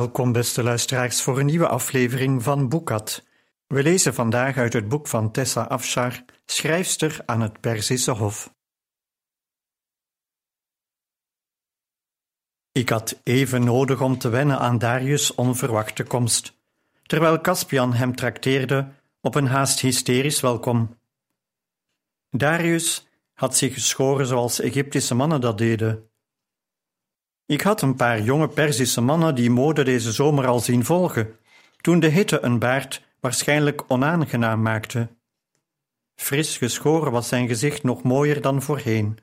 Welkom, beste luisteraars, voor een nieuwe aflevering van Boekat. We lezen vandaag uit het boek van Tessa Afshar, schrijfster aan het Perzische Hof. Ik had even nodig om te wennen aan Darius' onverwachte komst, terwijl Caspian hem trakteerde op een haast hysterisch welkom. Darius had zich geschoren zoals Egyptische mannen dat deden. Ik had een paar jonge Perzische mannen die mode deze zomer al zien volgen, toen de hitte een baard waarschijnlijk onaangenaam maakte. Fris geschoren was zijn gezicht nog mooier dan voorheen.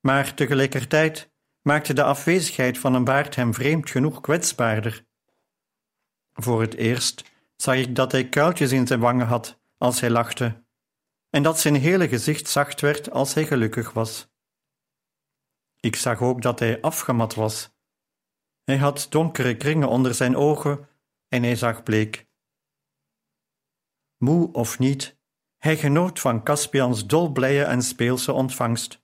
Maar tegelijkertijd maakte de afwezigheid van een baard hem vreemd genoeg kwetsbaarder. Voor het eerst zag ik dat hij kuiltjes in zijn wangen had als hij lachte, en dat zijn hele gezicht zacht werd als hij gelukkig was. Ik zag ook dat hij afgemat was. Hij had donkere kringen onder zijn ogen en hij zag bleek. Moe of niet, hij genoot van Caspians dolblije en speelse ontvangst.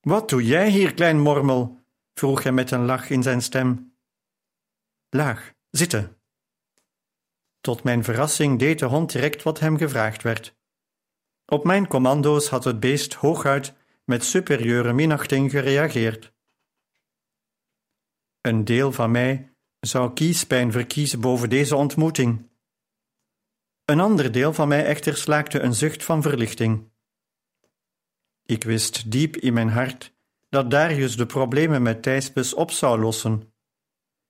Wat doe jij hier, klein mormel? vroeg hij met een lach in zijn stem. Laag, zitten. Tot mijn verrassing deed de hond direct wat hem gevraagd werd. Op mijn commando's had het beest hooguit met superieure minachting gereageerd. Een deel van mij zou kiespijn verkiezen boven deze ontmoeting. Een ander deel van mij echter slaakte een zucht van verlichting. Ik wist diep in mijn hart dat Darius de problemen met Thijsbus op zou lossen.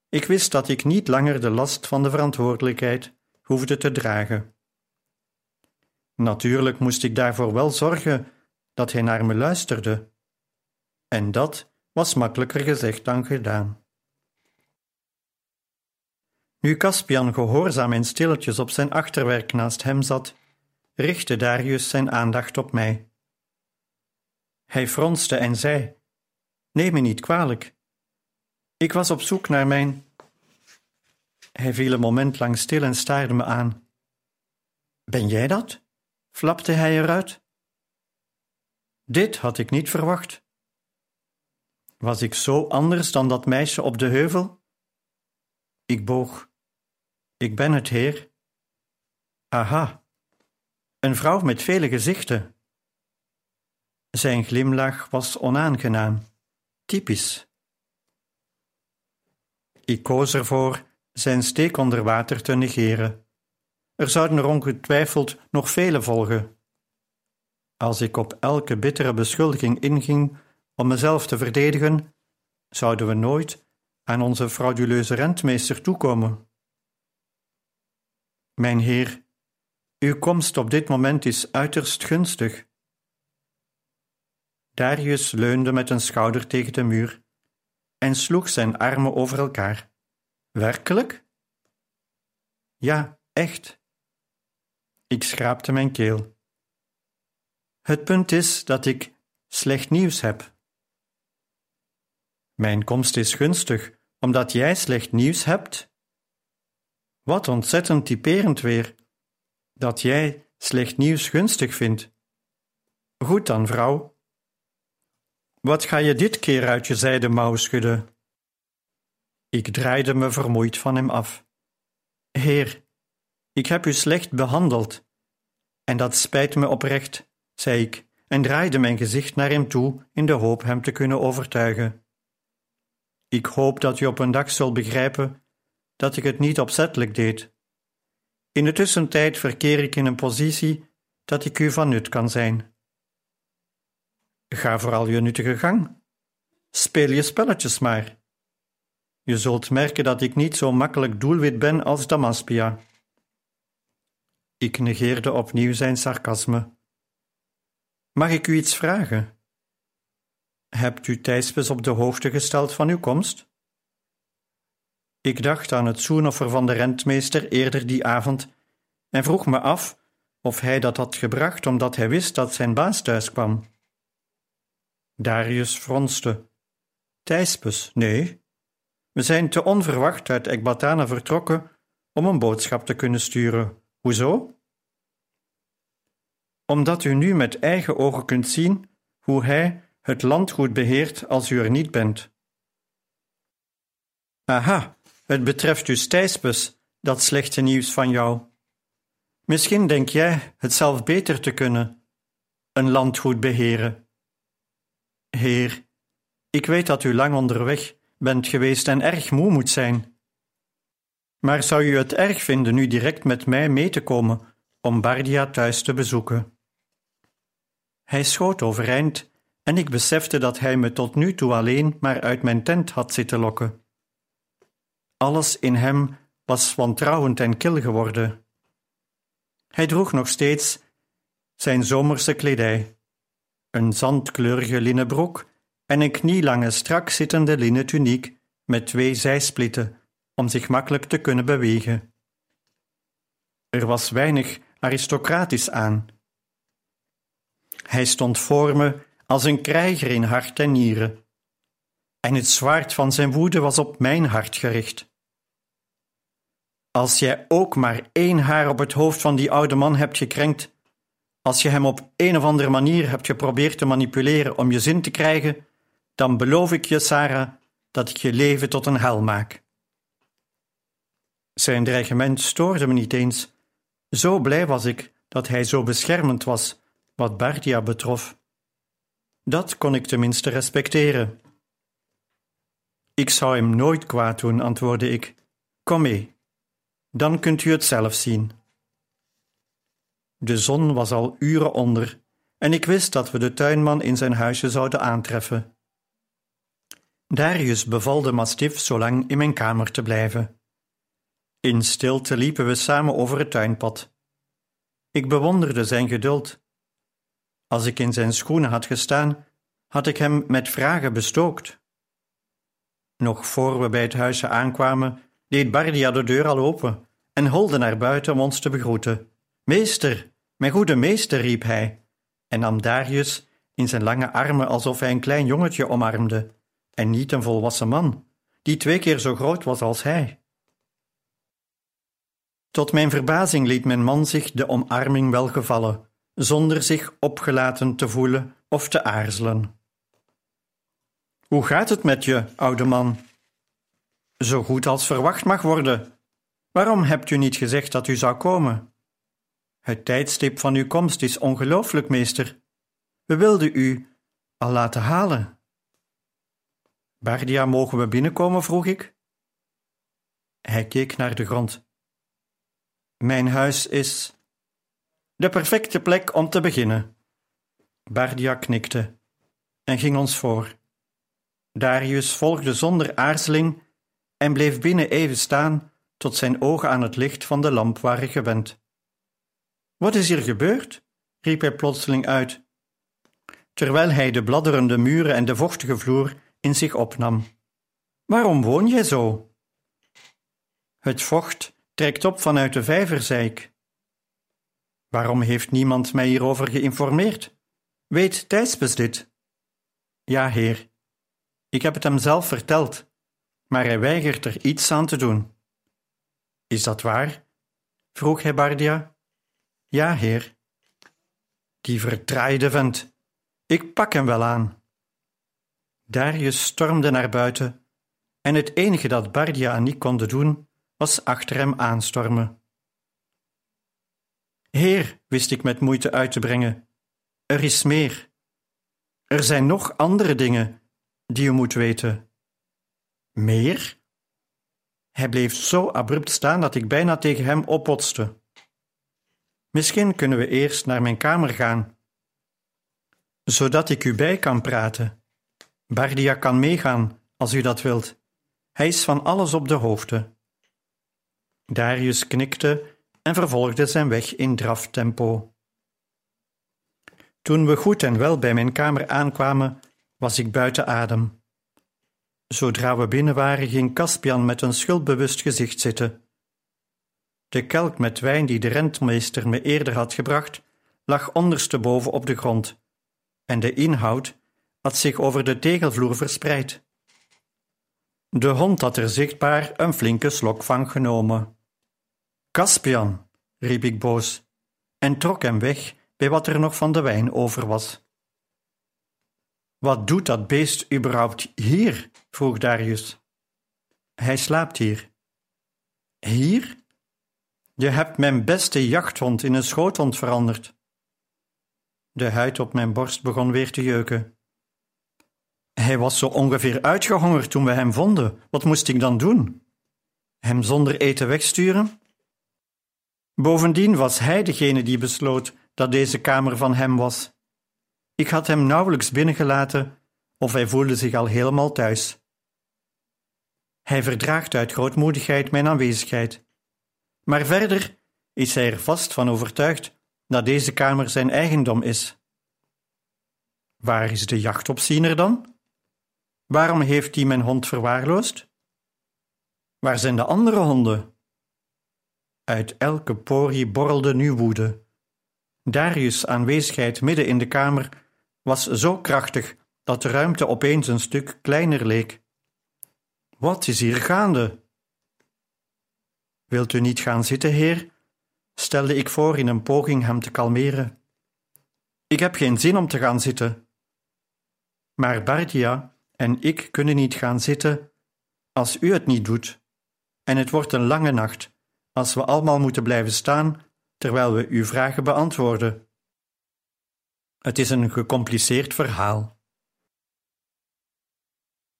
Ik wist dat ik niet langer de last van de verantwoordelijkheid hoefde te dragen. Natuurlijk moest ik daarvoor wel zorgen dat hij naar me luisterde. En dat was makkelijker gezegd dan gedaan. Nu Caspian gehoorzaam en stilletjes op zijn achterwerk naast hem zat, richtte Darius zijn aandacht op mij. Hij fronste en zei: Neem me niet kwalijk. Ik was op zoek naar mijn. Hij viel een moment lang stil en staarde me aan. Ben jij dat? flapte hij eruit. Dit had ik niet verwacht. Was ik zo anders dan dat meisje op de heuvel? Ik boog. Ik ben het, heer. Aha, een vrouw met vele gezichten. Zijn glimlach was onaangenaam, typisch. Ik koos ervoor zijn steek onder water te negeren. Er zouden er ongetwijfeld nog vele volgen. Als ik op elke bittere beschuldiging inging om mezelf te verdedigen, zouden we nooit aan onze frauduleuze rentmeester toekomen. Mijn heer, uw komst op dit moment is uiterst gunstig. Darius leunde met een schouder tegen de muur en sloeg zijn armen over elkaar. Werkelijk? Ja, echt. Ik schraapte mijn keel. Het punt is dat ik slecht nieuws heb. Mijn komst is gunstig, omdat jij slecht nieuws hebt. Wat ontzettend typerend weer, dat jij slecht nieuws gunstig vindt. Goed dan, vrouw. Wat ga je dit keer uit je zijde mouw schudden? Ik draaide me vermoeid van hem af. Heer, ik heb u slecht behandeld, en dat spijt me oprecht zei ik en draaide mijn gezicht naar hem toe in de hoop hem te kunnen overtuigen. Ik hoop dat u op een dag zult begrijpen dat ik het niet opzettelijk deed. In de tussentijd verkeer ik in een positie dat ik u van nut kan zijn. Ga vooral je nuttige gang. Speel je spelletjes maar. Je zult merken dat ik niet zo makkelijk doelwit ben als Damaspia. Ik negeerde opnieuw zijn sarcasme. Mag ik u iets vragen? Hebt u Thijspes op de hoogte gesteld van uw komst? Ik dacht aan het zoenoffer van de rentmeester eerder die avond en vroeg me af of hij dat had gebracht omdat hij wist dat zijn baas thuis kwam. Darius fronste. Thijspes, nee. We zijn te onverwacht uit Ekbatana vertrokken om een boodschap te kunnen sturen. Hoezo? Omdat u nu met eigen ogen kunt zien hoe hij het landgoed beheert als u er niet bent. Aha, het betreft dus Thijspes, dat slechte nieuws van jou. Misschien denk jij het zelf beter te kunnen, een landgoed beheren. Heer, ik weet dat u lang onderweg bent geweest en erg moe moet zijn. Maar zou u het erg vinden nu direct met mij mee te komen om Bardia thuis te bezoeken? Hij schoot overeind en ik besefte dat hij me tot nu toe alleen maar uit mijn tent had zitten lokken. Alles in hem was wantrouwend en kil geworden. Hij droeg nog steeds zijn zomerse kledij, een zandkleurige linnen broek en een knielange strak zittende linnen tuniek met twee zijsplitten om zich makkelijk te kunnen bewegen. Er was weinig aristocratisch aan. Hij stond voor me als een krijger in hart en nieren, en het zwaard van zijn woede was op mijn hart gericht. Als jij ook maar één haar op het hoofd van die oude man hebt gekrenkt, als je hem op een of andere manier hebt geprobeerd te manipuleren om je zin te krijgen, dan beloof ik je, Sarah, dat ik je leven tot een hel maak. Zijn dreigement stoorde me niet eens. Zo blij was ik dat hij zo beschermend was wat Bardia betrof. Dat kon ik tenminste respecteren. Ik zou hem nooit kwaad doen, antwoordde ik. Kom mee, dan kunt u het zelf zien. De zon was al uren onder en ik wist dat we de tuinman in zijn huisje zouden aantreffen. Darius beval de mastif zolang in mijn kamer te blijven. In stilte liepen we samen over het tuinpad. Ik bewonderde zijn geduld. Als ik in zijn schoenen had gestaan, had ik hem met vragen bestookt. Nog voor we bij het huisje aankwamen, deed Bardia de deur al open en holde naar buiten om ons te begroeten. Meester, mijn goede meester, riep hij, en nam Darius in zijn lange armen alsof hij een klein jongetje omarmde, en niet een volwassen man, die twee keer zo groot was als hij. Tot mijn verbazing liet mijn man zich de omarming wel gevallen, zonder zich opgelaten te voelen of te aarzelen. Hoe gaat het met je, oude man? Zo goed als verwacht mag worden. Waarom hebt u niet gezegd dat u zou komen? Het tijdstip van uw komst is ongelooflijk, meester. We wilden u al laten halen. Bardia, mogen we binnenkomen? vroeg ik. Hij keek naar de grond. Mijn huis is de perfecte plek om te beginnen. Bardia knikte en ging ons voor. Darius volgde zonder aarzeling en bleef binnen even staan tot zijn ogen aan het licht van de lamp waren gewend. Wat is hier gebeurd? riep hij plotseling uit, terwijl hij de bladderende muren en de vochtige vloer in zich opnam. Waarom woon jij zo? Het vocht trekt op vanuit de vijver, zei ik. Waarom heeft niemand mij hierover geïnformeerd? Weet Thijspes dit? Ja, heer. Ik heb het hem zelf verteld, maar hij weigert er iets aan te doen. Is dat waar? vroeg hij Bardia. Ja, heer. Die verdraaide vent. Ik pak hem wel aan. Darius stormde naar buiten, en het enige dat Bardia en ik konden doen, was achter hem aanstormen. Heer, wist ik met moeite uit te brengen, er is meer. Er zijn nog andere dingen die u moet weten. Meer? Hij bleef zo abrupt staan dat ik bijna tegen hem oppotste. Misschien kunnen we eerst naar mijn kamer gaan, zodat ik u bij kan praten. Bardia kan meegaan als u dat wilt. Hij is van alles op de hoogte. Darius knikte en vervolgde zijn weg in draftempo. Toen we goed en wel bij mijn kamer aankwamen, was ik buiten adem. Zodra we binnen waren, ging Caspian met een schuldbewust gezicht zitten. De kelk met wijn die de rentmeester me eerder had gebracht, lag ondersteboven op de grond, en de inhoud had zich over de tegelvloer verspreid. De hond had er zichtbaar een flinke slok van genomen. Caspian, riep ik boos, en trok hem weg bij wat er nog van de wijn over was. Wat doet dat beest überhaupt hier? vroeg Darius. Hij slaapt hier. Hier? Je hebt mijn beste jachthond in een schoothond veranderd. De huid op mijn borst begon weer te jeuken. Hij was zo ongeveer uitgehongerd toen we hem vonden. Wat moest ik dan doen? Hem zonder eten wegsturen? Bovendien was hij degene die besloot dat deze kamer van hem was. Ik had hem nauwelijks binnengelaten of hij voelde zich al helemaal thuis. Hij verdraagt uit grootmoedigheid mijn aanwezigheid. Maar verder is hij er vast van overtuigd dat deze kamer zijn eigendom is. Waar is de jachtopziener dan? Waarom heeft hij mijn hond verwaarloosd? Waar zijn de andere honden? Uit elke porie borrelde nu woede. Darius' aanwezigheid midden in de kamer was zo krachtig dat de ruimte opeens een stuk kleiner leek. Wat is hier gaande? Wilt u niet gaan zitten, heer? stelde ik voor in een poging hem te kalmeren. Ik heb geen zin om te gaan zitten. Maar Bardia en ik kunnen niet gaan zitten als u het niet doet. En het wordt een lange nacht als we allemaal moeten blijven staan terwijl we uw vragen beantwoorden. Het is een gecompliceerd verhaal.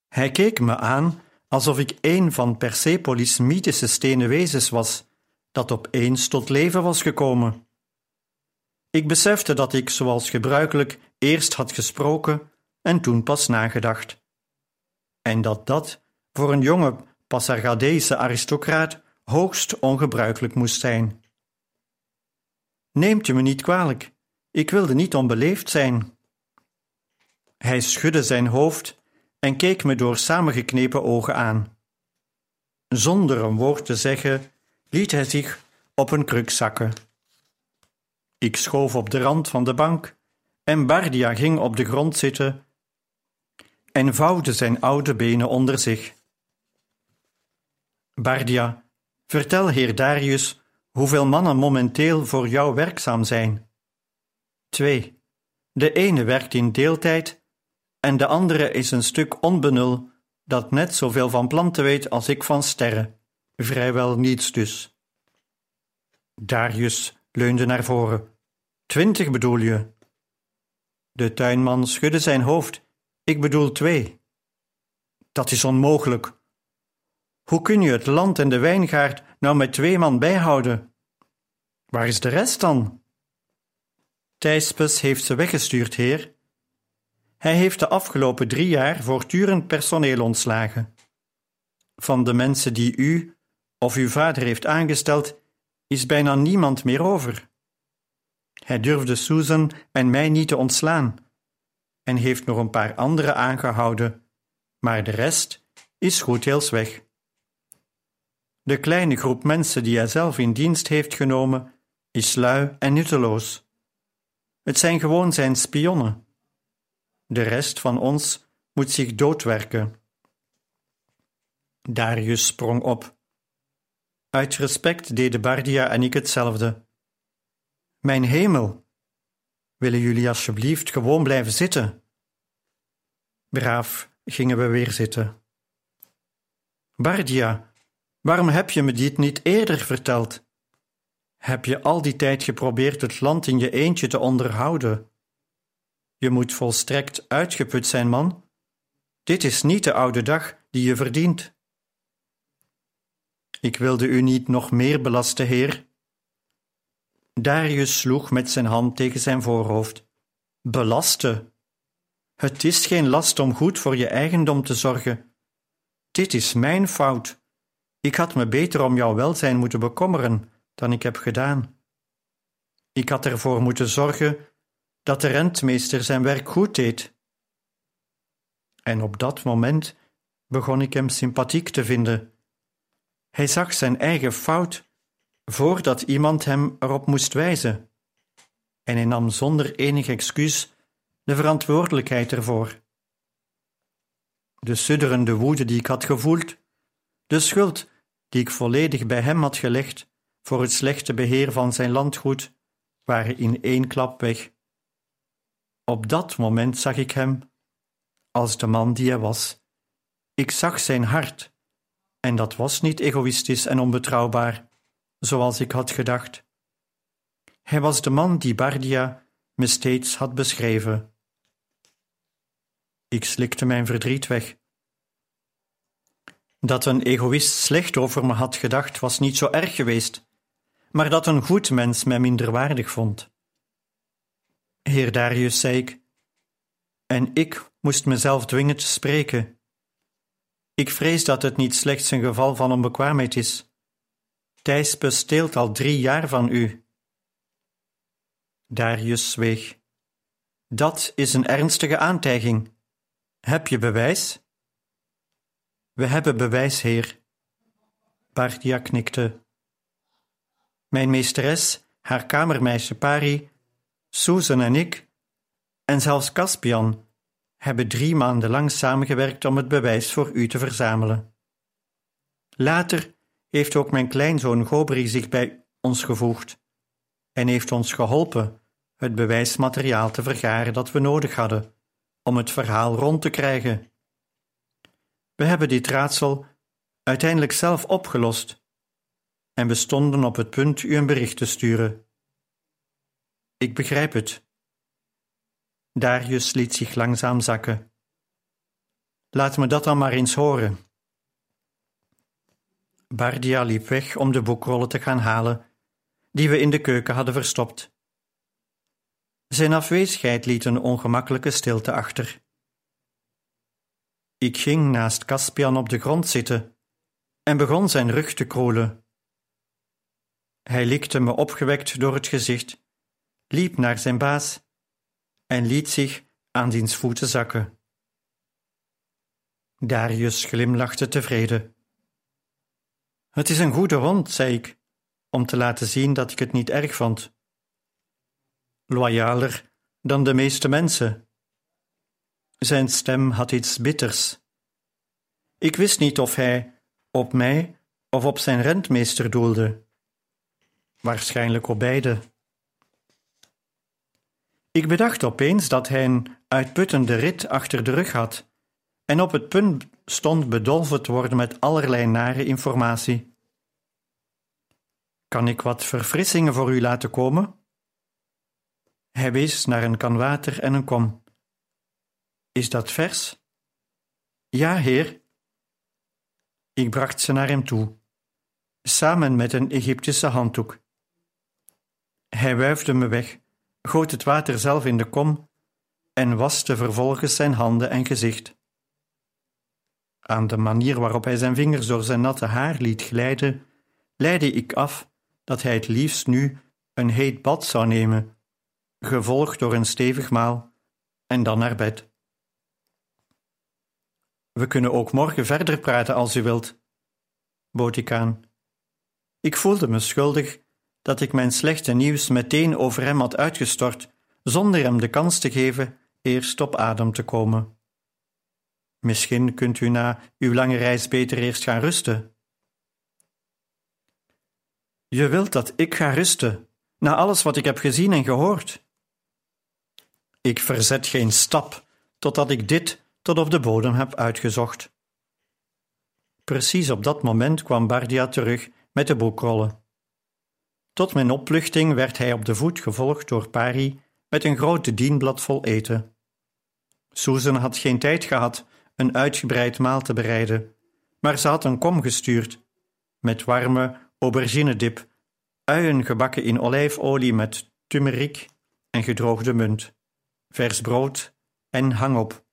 Hij keek me aan alsof ik een van Persepolis' mythische stenen wezens was, dat opeens tot leven was gekomen. Ik besefte dat ik, zoals gebruikelijk, eerst had gesproken en toen pas nagedacht. En dat dat voor een jonge Passargadeese aristocraat hoogst ongebruikelijk moest zijn. Neemt u me niet kwalijk, ik wilde niet onbeleefd zijn. Hij schudde zijn hoofd en keek me door samengeknepen ogen aan. Zonder een woord te zeggen, liet hij zich op een kruk zakken. Ik schoof op de rand van de bank en Bardia ging op de grond zitten en vouwde zijn oude benen onder zich. Bardia, vertel heer Darius hoeveel mannen momenteel voor jou werkzaam zijn. Twee. De ene werkt in deeltijd en de andere is een stuk onbenul dat net zoveel van planten weet als ik van sterren. Vrijwel niets dus. Darius leunde naar voren. Twintig bedoel je? De tuinman schudde zijn hoofd. Ik bedoel twee. Dat is onmogelijk. Hoe kun je het land en de wijngaard nou met twee man bijhouden? Waar is de rest dan? Thijspes heeft ze weggestuurd, heer. Hij heeft de afgelopen drie jaar voortdurend personeel ontslagen. Van de mensen die u of uw vader heeft aangesteld, is bijna niemand meer over. Hij durfde Susan en mij niet te ontslaan en heeft nog een paar anderen aangehouden, maar de rest is goeddeels weg. De kleine groep mensen die hij zelf in dienst heeft genomen, is lui en nutteloos. Het zijn gewoon zijn spionnen. De rest van ons moet zich doodwerken. Darius sprong op. Uit respect deden Bardia en ik hetzelfde. Mijn hemel, willen jullie alsjeblieft gewoon blijven zitten? Braaf gingen we weer zitten. Bardia, waarom heb je me dit niet eerder verteld? Heb je al die tijd geprobeerd het land in je eentje te onderhouden? Je moet volstrekt uitgeput zijn, man. Dit is niet de oude dag die je verdient. Ik wilde u niet nog meer belasten, heer. Darius sloeg met zijn hand tegen zijn voorhoofd. Belasten? Het is geen last om goed voor je eigendom te zorgen. Dit is mijn fout. Ik had me beter om jouw welzijn moeten bekommeren dan ik heb gedaan. Ik had ervoor moeten zorgen dat de rentmeester zijn werk goed deed. En op dat moment begon ik hem sympathiek te vinden. Hij zag zijn eigen fout voordat iemand hem erop moest wijzen. En hij nam zonder enig excuus de verantwoordelijkheid ervoor. De sudderende woede die ik had gevoeld, de schuld die ik volledig bij hem had gelegd voor het slechte beheer van zijn landgoed, waren in één klap weg. Op dat moment zag ik hem als de man die hij was. Ik zag zijn hart, en dat was niet egoïstisch en onbetrouwbaar, zoals ik had gedacht. Hij was de man die Bardia me steeds had beschreven. Ik slikte mijn verdriet weg. Dat een egoïst slecht over me had gedacht, was niet zo erg geweest, maar dat een goed mens mij minderwaardig vond. Heer Darius, zei ik, en ik moest mezelf dwingen te spreken. Ik vrees dat het niet slechts een geval van onbekwaamheid is. Thijs besteelt al drie jaar van u. Darius zweeg. Dat is een ernstige aantijging. Heb je bewijs? We hebben bewijs, heer. Bardia knikte. Mijn meesteres, haar kamermeisje Pari, Susan en ik, en zelfs Caspian, hebben drie maanden lang samengewerkt om het bewijs voor u te verzamelen. Later heeft ook mijn kleinzoon Gobri zich bij ons gevoegd en heeft ons geholpen het bewijsmateriaal te vergaren dat we nodig hadden om het verhaal rond te krijgen. We hebben dit raadsel uiteindelijk zelf opgelost en we stonden op het punt u een bericht te sturen. Ik begrijp het. Darius liet zich langzaam zakken. Laat me dat dan maar eens horen. Bardia liep weg om de boekrollen te gaan halen, die we in de keuken hadden verstopt. Zijn afwezigheid liet een ongemakkelijke stilte achter. Ik ging naast Caspian op de grond zitten en begon zijn rug te kroelen. Hij likte me opgewekt door het gezicht, liep naar zijn baas en liet zich aan diens voeten zakken. Darius glimlachte tevreden. Het is een goede hond, zei ik, om te laten zien dat ik het niet erg vond. Loyaler dan de meeste mensen. Zijn stem had iets bitters. Ik wist niet of hij op mij of op zijn rentmeester doelde. Waarschijnlijk op beide. Ik bedacht opeens dat hij een uitputtende rit achter de rug had en op het punt stond bedolven te worden met allerlei nare informatie. Kan ik wat verfrissingen voor u laten komen? Hij wees naar een kan water en een kom. Is dat vers? Ja, heer. Ik bracht ze naar hem toe, samen met een Egyptische handdoek. Hij wuifde me weg goot het water zelf in de kom en waste vervolgens zijn handen en gezicht. Aan de manier waarop hij zijn vingers door zijn natte haar liet glijden, leidde ik af dat hij het liefst nu een heet bad zou nemen, gevolgd door een stevig maal en dan naar bed. We kunnen ook morgen verder praten als u wilt, bood ik aan. Ik voelde me schuldig dat ik mijn slechte nieuws meteen over hem had uitgestort, zonder hem de kans te geven eerst op adem te komen. Misschien kunt u na uw lange reis beter eerst gaan rusten. Je wilt dat ik ga rusten, na alles wat ik heb gezien en gehoord. Ik verzet geen stap totdat ik dit tot op de bodem heb uitgezocht. Precies op dat moment kwam Bardia terug met de boekrollen. Tot mijn opluchting werd hij op de voet gevolgd door Pari met een groot dienblad vol eten. Susan had geen tijd gehad een uitgebreid maal te bereiden, maar ze had een kom gestuurd met warme auberginedip, uien gebakken in olijfolie met turmeric en gedroogde munt, vers brood en hangop.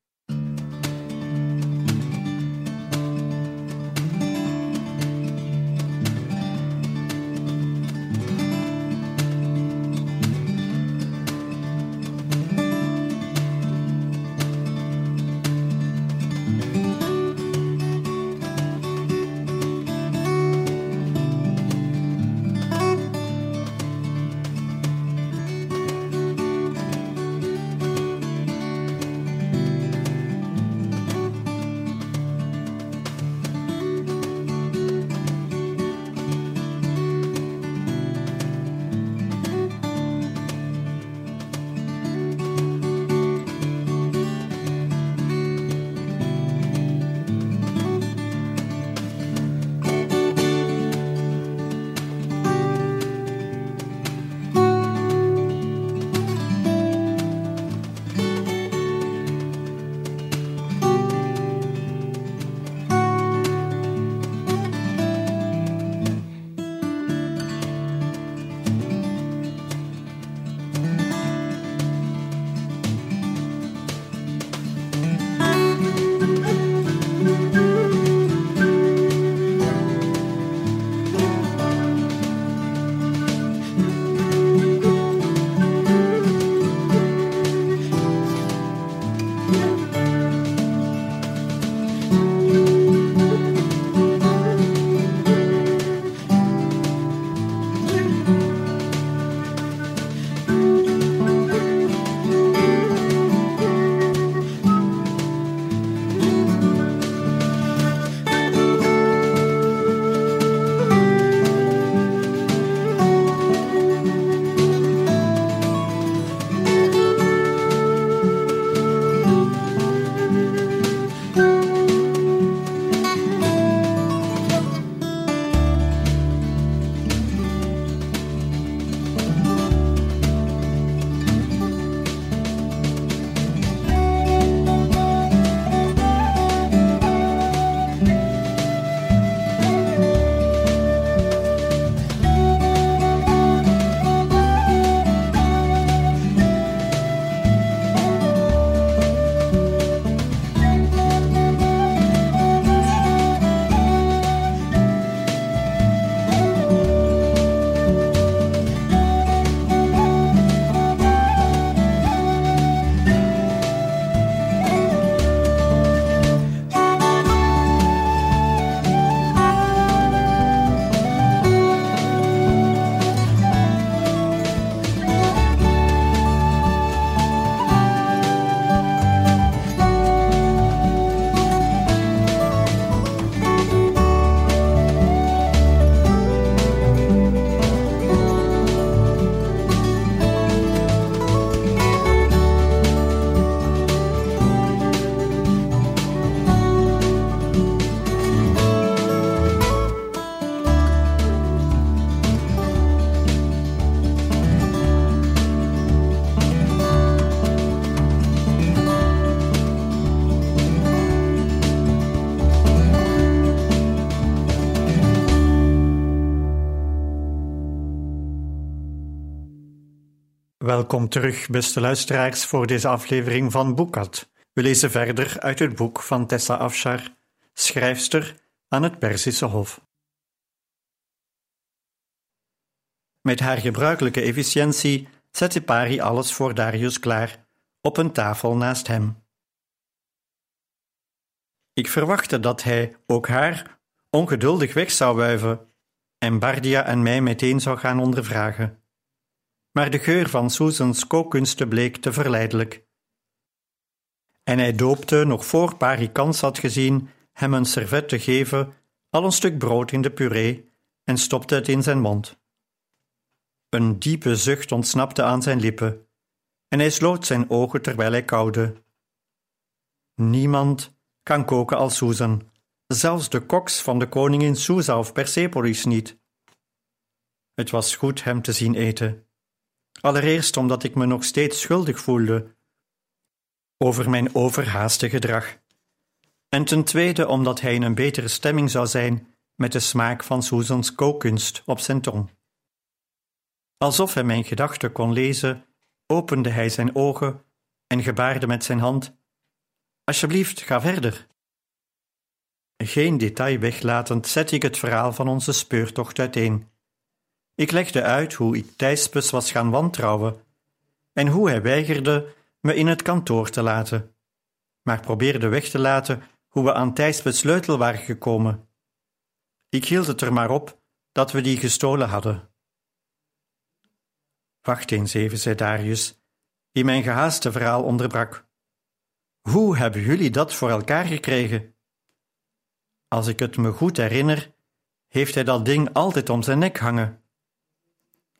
Welkom terug, beste luisteraars, voor deze aflevering van Boekat. We lezen verder uit het boek van Tessa Afshar, schrijfster aan het Perzische Hof. Met haar gebruikelijke efficiëntie zette Pari alles voor Darius klaar, op een tafel naast hem. Ik verwachtte dat hij ook haar ongeduldig weg zou wuiven en Bardia en mij meteen zou gaan ondervragen maar de geur van Susans kookkunsten bleek te verleidelijk. En hij doopte, nog voor Pari kans had gezien hem een servet te geven, al een stuk brood in de puree en stopte het in zijn mond. Een diepe zucht ontsnapte aan zijn lippen, en hij sloot zijn ogen terwijl hij kauwde. Niemand kan koken als Susan, zelfs de koks van de koningin Susa of Persepolis niet. Het was goed hem te zien eten. Allereerst omdat ik me nog steeds schuldig voelde over mijn overhaaste gedrag. En ten tweede omdat hij in een betere stemming zou zijn met de smaak van Susans kookkunst op zijn tong. Alsof hij mijn gedachten kon lezen, opende hij zijn ogen en gebaarde met zijn hand: Alsjeblieft, ga verder. Geen detail weglatend zette ik het verhaal van onze speurtocht uiteen. Ik legde uit hoe ik Thijspes was gaan wantrouwen en hoe hij weigerde me in het kantoor te laten, maar probeerde weg te laten hoe we aan Thijspes sleutel waren gekomen. Ik hield het er maar op dat we die gestolen hadden. Wacht eens even, zei Darius, die mijn gehaaste verhaal onderbrak. Hoe hebben jullie dat voor elkaar gekregen? Als ik het me goed herinner, heeft hij dat ding altijd om zijn nek hangen.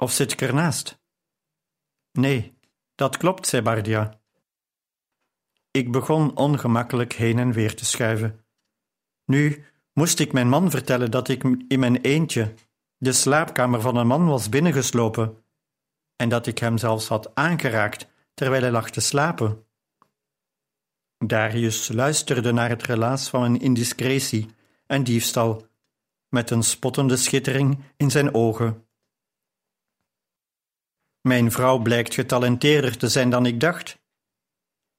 Of zit ik ernaast? Nee, dat klopt, zei Bardia. Ik begon ongemakkelijk heen en weer te schuiven. Nu moest ik mijn man vertellen dat ik in mijn eentje de slaapkamer van een man was binnengeslopen en dat ik hem zelfs had aangeraakt terwijl hij lag te slapen. Darius luisterde naar het relaas van mijn indiscretie en diefstal, met een spottende schittering in zijn ogen. Mijn vrouw blijkt getalenteerder te zijn dan ik dacht.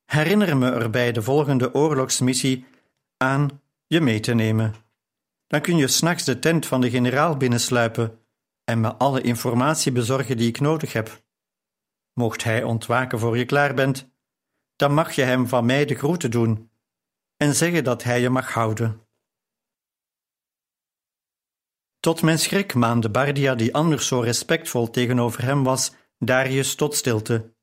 Herinner me er bij de volgende oorlogsmissie aan je mee te nemen. Dan kun je s'nachts de tent van de generaal binnensluipen en me alle informatie bezorgen die ik nodig heb. Mocht hij ontwaken voor je klaar bent, dan mag je hem van mij de groeten doen en zeggen dat hij je mag houden. Tot mijn schrik maande Bardia, die anders zo respectvol tegenover hem was, Darius tot stilte.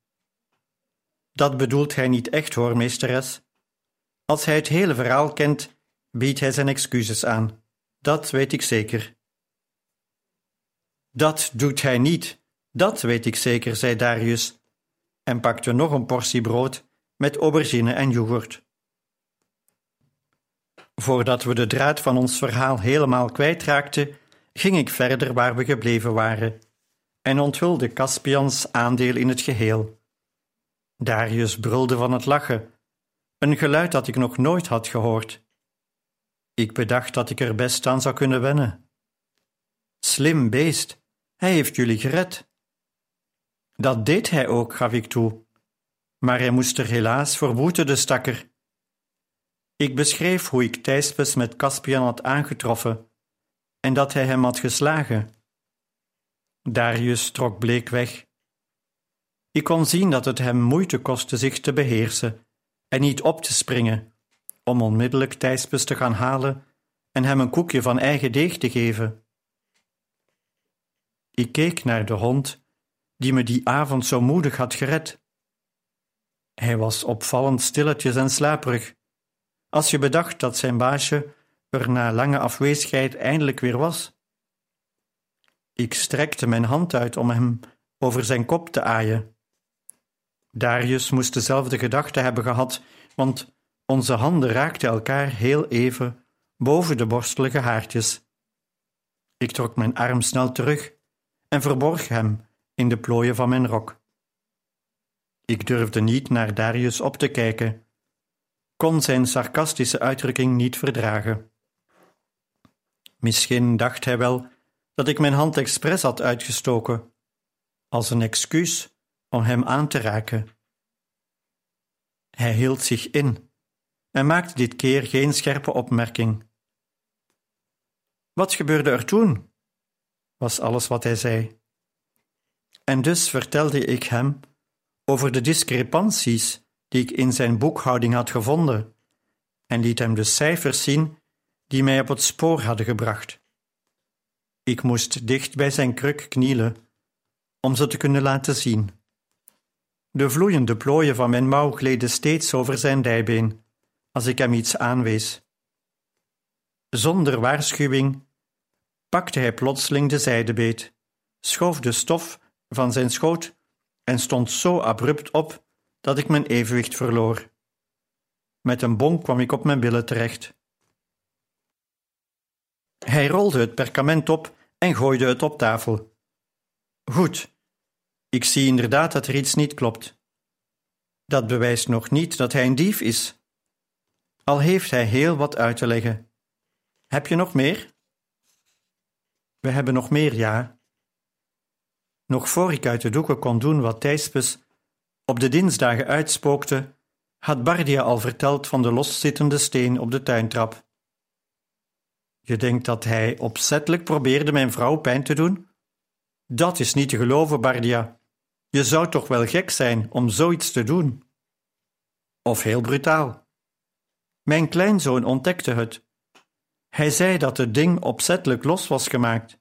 Dat bedoelt hij niet echt hoor, meesteres. Als hij het hele verhaal kent, biedt hij zijn excuses aan. Dat weet ik zeker. Dat doet hij niet, dat weet ik zeker, zei Darius, en pakte nog een portie brood met aubergine en yoghurt. Voordat we de draad van ons verhaal helemaal kwijtraakten, ging ik verder waar we gebleven waren en onthulde Caspians aandeel in het geheel. Darius brulde van het lachen, een geluid dat ik nog nooit had gehoord. Ik bedacht dat ik er best aan zou kunnen wennen. Slim beest, hij heeft jullie gered. Dat deed hij ook, gaf ik toe, maar hij moest er helaas voor boeten, de stakker. Ik beschreef hoe ik Thijspes met Caspian had aangetroffen en dat hij hem had geslagen. Darius trok bleek weg. Ik kon zien dat het hem moeite kostte zich te beheersen en niet op te springen, om onmiddellijk Thijspes te gaan halen en hem een koekje van eigen deeg te geven. Ik keek naar de hond die me die avond zo moedig had gered. Hij was opvallend stilletjes en slaperig, als je bedacht dat zijn baasje er na lange afwezigheid eindelijk weer was. Ik strekte mijn hand uit om hem over zijn kop te aaien. Darius moest dezelfde gedachte hebben gehad, want onze handen raakten elkaar heel even boven de borstelige haartjes. Ik trok mijn arm snel terug en verborg hem in de plooien van mijn rok. Ik durfde niet naar Darius op te kijken, kon zijn sarcastische uitdrukking niet verdragen. Misschien dacht hij wel dat ik mijn hand expres had uitgestoken, als een excuus om hem aan te raken. Hij hield zich in en maakte dit keer geen scherpe opmerking. Wat gebeurde er toen? was alles wat hij zei. En dus vertelde ik hem over de discrepanties die ik in zijn boekhouding had gevonden en liet hem de cijfers zien die mij op het spoor hadden gebracht. Ik moest dicht bij zijn kruk knielen om ze te kunnen laten zien. De vloeiende plooien van mijn mouw gleden steeds over zijn dijbeen als ik hem iets aanwees. Zonder waarschuwing pakte hij plotseling de zijdebeet, schoof de stof van zijn schoot en stond zo abrupt op dat ik mijn evenwicht verloor. Met een bonk kwam ik op mijn billen terecht. Hij rolde het perkament op en gooide het op tafel. Goed, ik zie inderdaad dat er iets niet klopt. Dat bewijst nog niet dat hij een dief is. Al heeft hij heel wat uit te leggen. Heb je nog meer? We hebben nog meer, ja. Nog voor ik uit de doeken kon doen wat Thijspes op de dinsdagen uitspookte, had Bardia al verteld van de loszittende steen op de tuintrap. Je denkt dat hij opzettelijk probeerde mijn vrouw pijn te doen? Dat is niet te geloven, Bardia. Je zou toch wel gek zijn om zoiets te doen? Of heel brutaal. Mijn kleinzoon ontdekte het. Hij zei dat het ding opzettelijk los was gemaakt.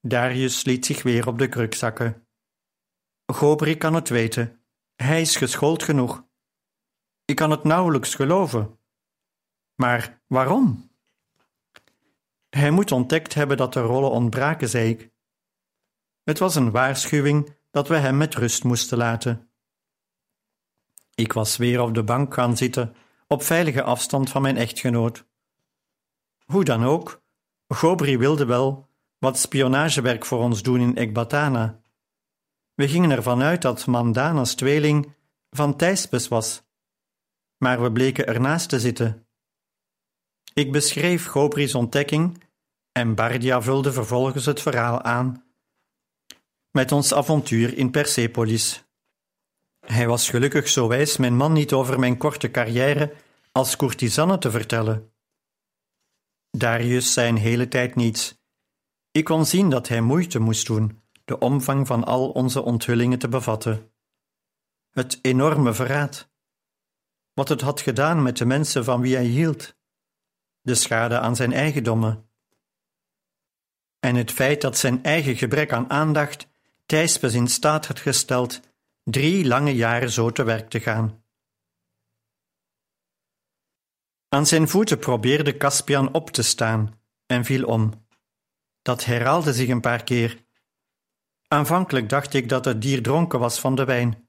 Darius liet zich weer op de kruk zakken. Gobri kan het weten. Hij is geschoold genoeg. Ik kan het nauwelijks geloven. Maar waarom? Hij moet ontdekt hebben dat de rollen ontbraken, zei ik. Het was een waarschuwing dat we hem met rust moesten laten. Ik was weer op de bank gaan zitten, op veilige afstand van mijn echtgenoot. Hoe dan ook, Gobri wilde wel wat spionagewerk voor ons doen in Ekbatana. We gingen ervan uit dat Mandana's tweeling van Thijspes was, maar we bleken ernaast te zitten. Ik beschreef Gobri's ontdekking en Bardia vulde vervolgens het verhaal aan met ons avontuur in Persepolis. Hij was gelukkig zo wijs mijn man niet over mijn korte carrière als courtisanne te vertellen. Darius zei een hele tijd niets. Ik kon zien dat hij moeite moest doen de omvang van al onze onthullingen te bevatten. Het enorme verraad. Wat het had gedaan met de mensen van wie hij hield. De schade aan zijn eigendommen. En het feit dat zijn eigen gebrek aan aandacht Thijspes in staat had gesteld drie lange jaren zo te werk te gaan. Aan zijn voeten probeerde Caspian op te staan en viel om. Dat herhaalde zich een paar keer. Aanvankelijk dacht ik dat het dier dronken was van de wijn.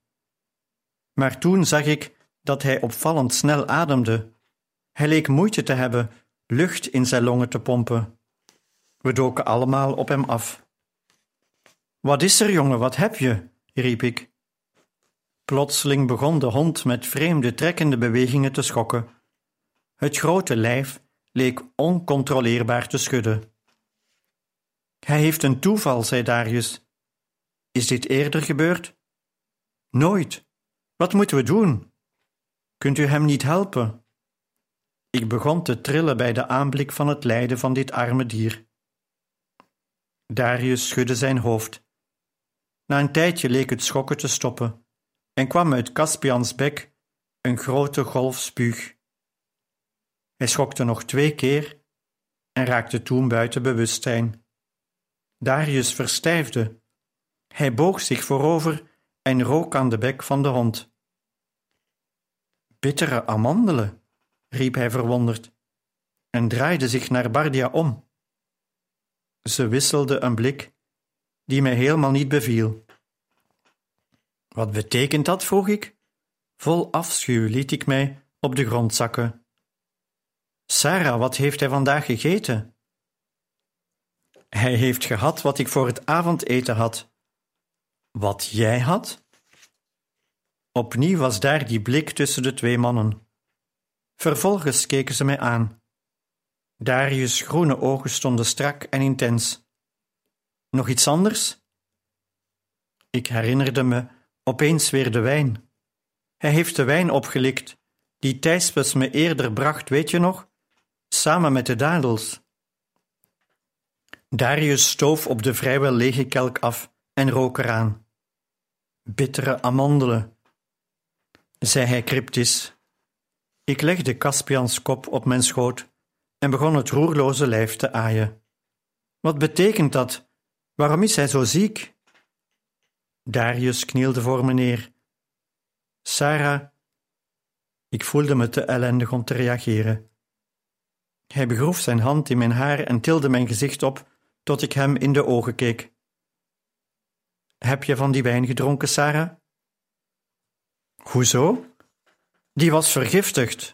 Maar toen zag ik dat hij opvallend snel ademde. Hij leek moeite te hebben lucht in zijn longen te pompen. We doken allemaal op hem af. Wat is er, jongen, wat heb je? riep ik. Plotseling begon de hond met vreemde trekkende bewegingen te schokken. Het grote lijf leek oncontroleerbaar te schudden. Hij heeft een toeval, zei Darius. Is dit eerder gebeurd? Nooit. Wat moeten we doen? Kunt u hem niet helpen? Ik begon te trillen bij de aanblik van het lijden van dit arme dier. Darius schudde zijn hoofd. Na een tijdje leek het schokken te stoppen en kwam uit Caspians bek een grote golf spuug. Hij schokte nog twee keer en raakte toen buiten bewustzijn. Darius verstijfde. Hij boog zich voorover en rook aan de bek van de hond. Bittere amandelen, riep hij verwonderd en draaide zich naar Bardia om. Ze wisselde een blik die mij helemaal niet beviel. Wat betekent dat? vroeg ik. Vol afschuw liet ik mij op de grond zakken. Sarah, wat heeft hij vandaag gegeten? Hij heeft gehad wat ik voor het avondeten had. Wat jij had? Opnieuw was daar die blik tussen de twee mannen. Vervolgens keken ze mij aan. Darius' groene ogen stonden strak en intens. Nog iets anders? Ik herinnerde me opeens weer de wijn. Hij heeft de wijn opgelikt, die Thijspes me eerder bracht, weet je nog? Samen met de dadels. Darius stoof op de vrijwel lege kelk af en rook eraan. Bittere amandelen, zei hij cryptisch. Ik legde Caspians kop op mijn schoot en begon het roerloze lijf te aaien. Wat betekent dat? Waarom is hij zo ziek? Darius knielde voor me neer. Sarah, ik voelde me te ellendig om te reageren. Hij begroef zijn hand in mijn haar en tilde mijn gezicht op tot ik hem in de ogen keek. Heb je van die wijn gedronken, Sarah? Hoezo? Die was vergiftigd.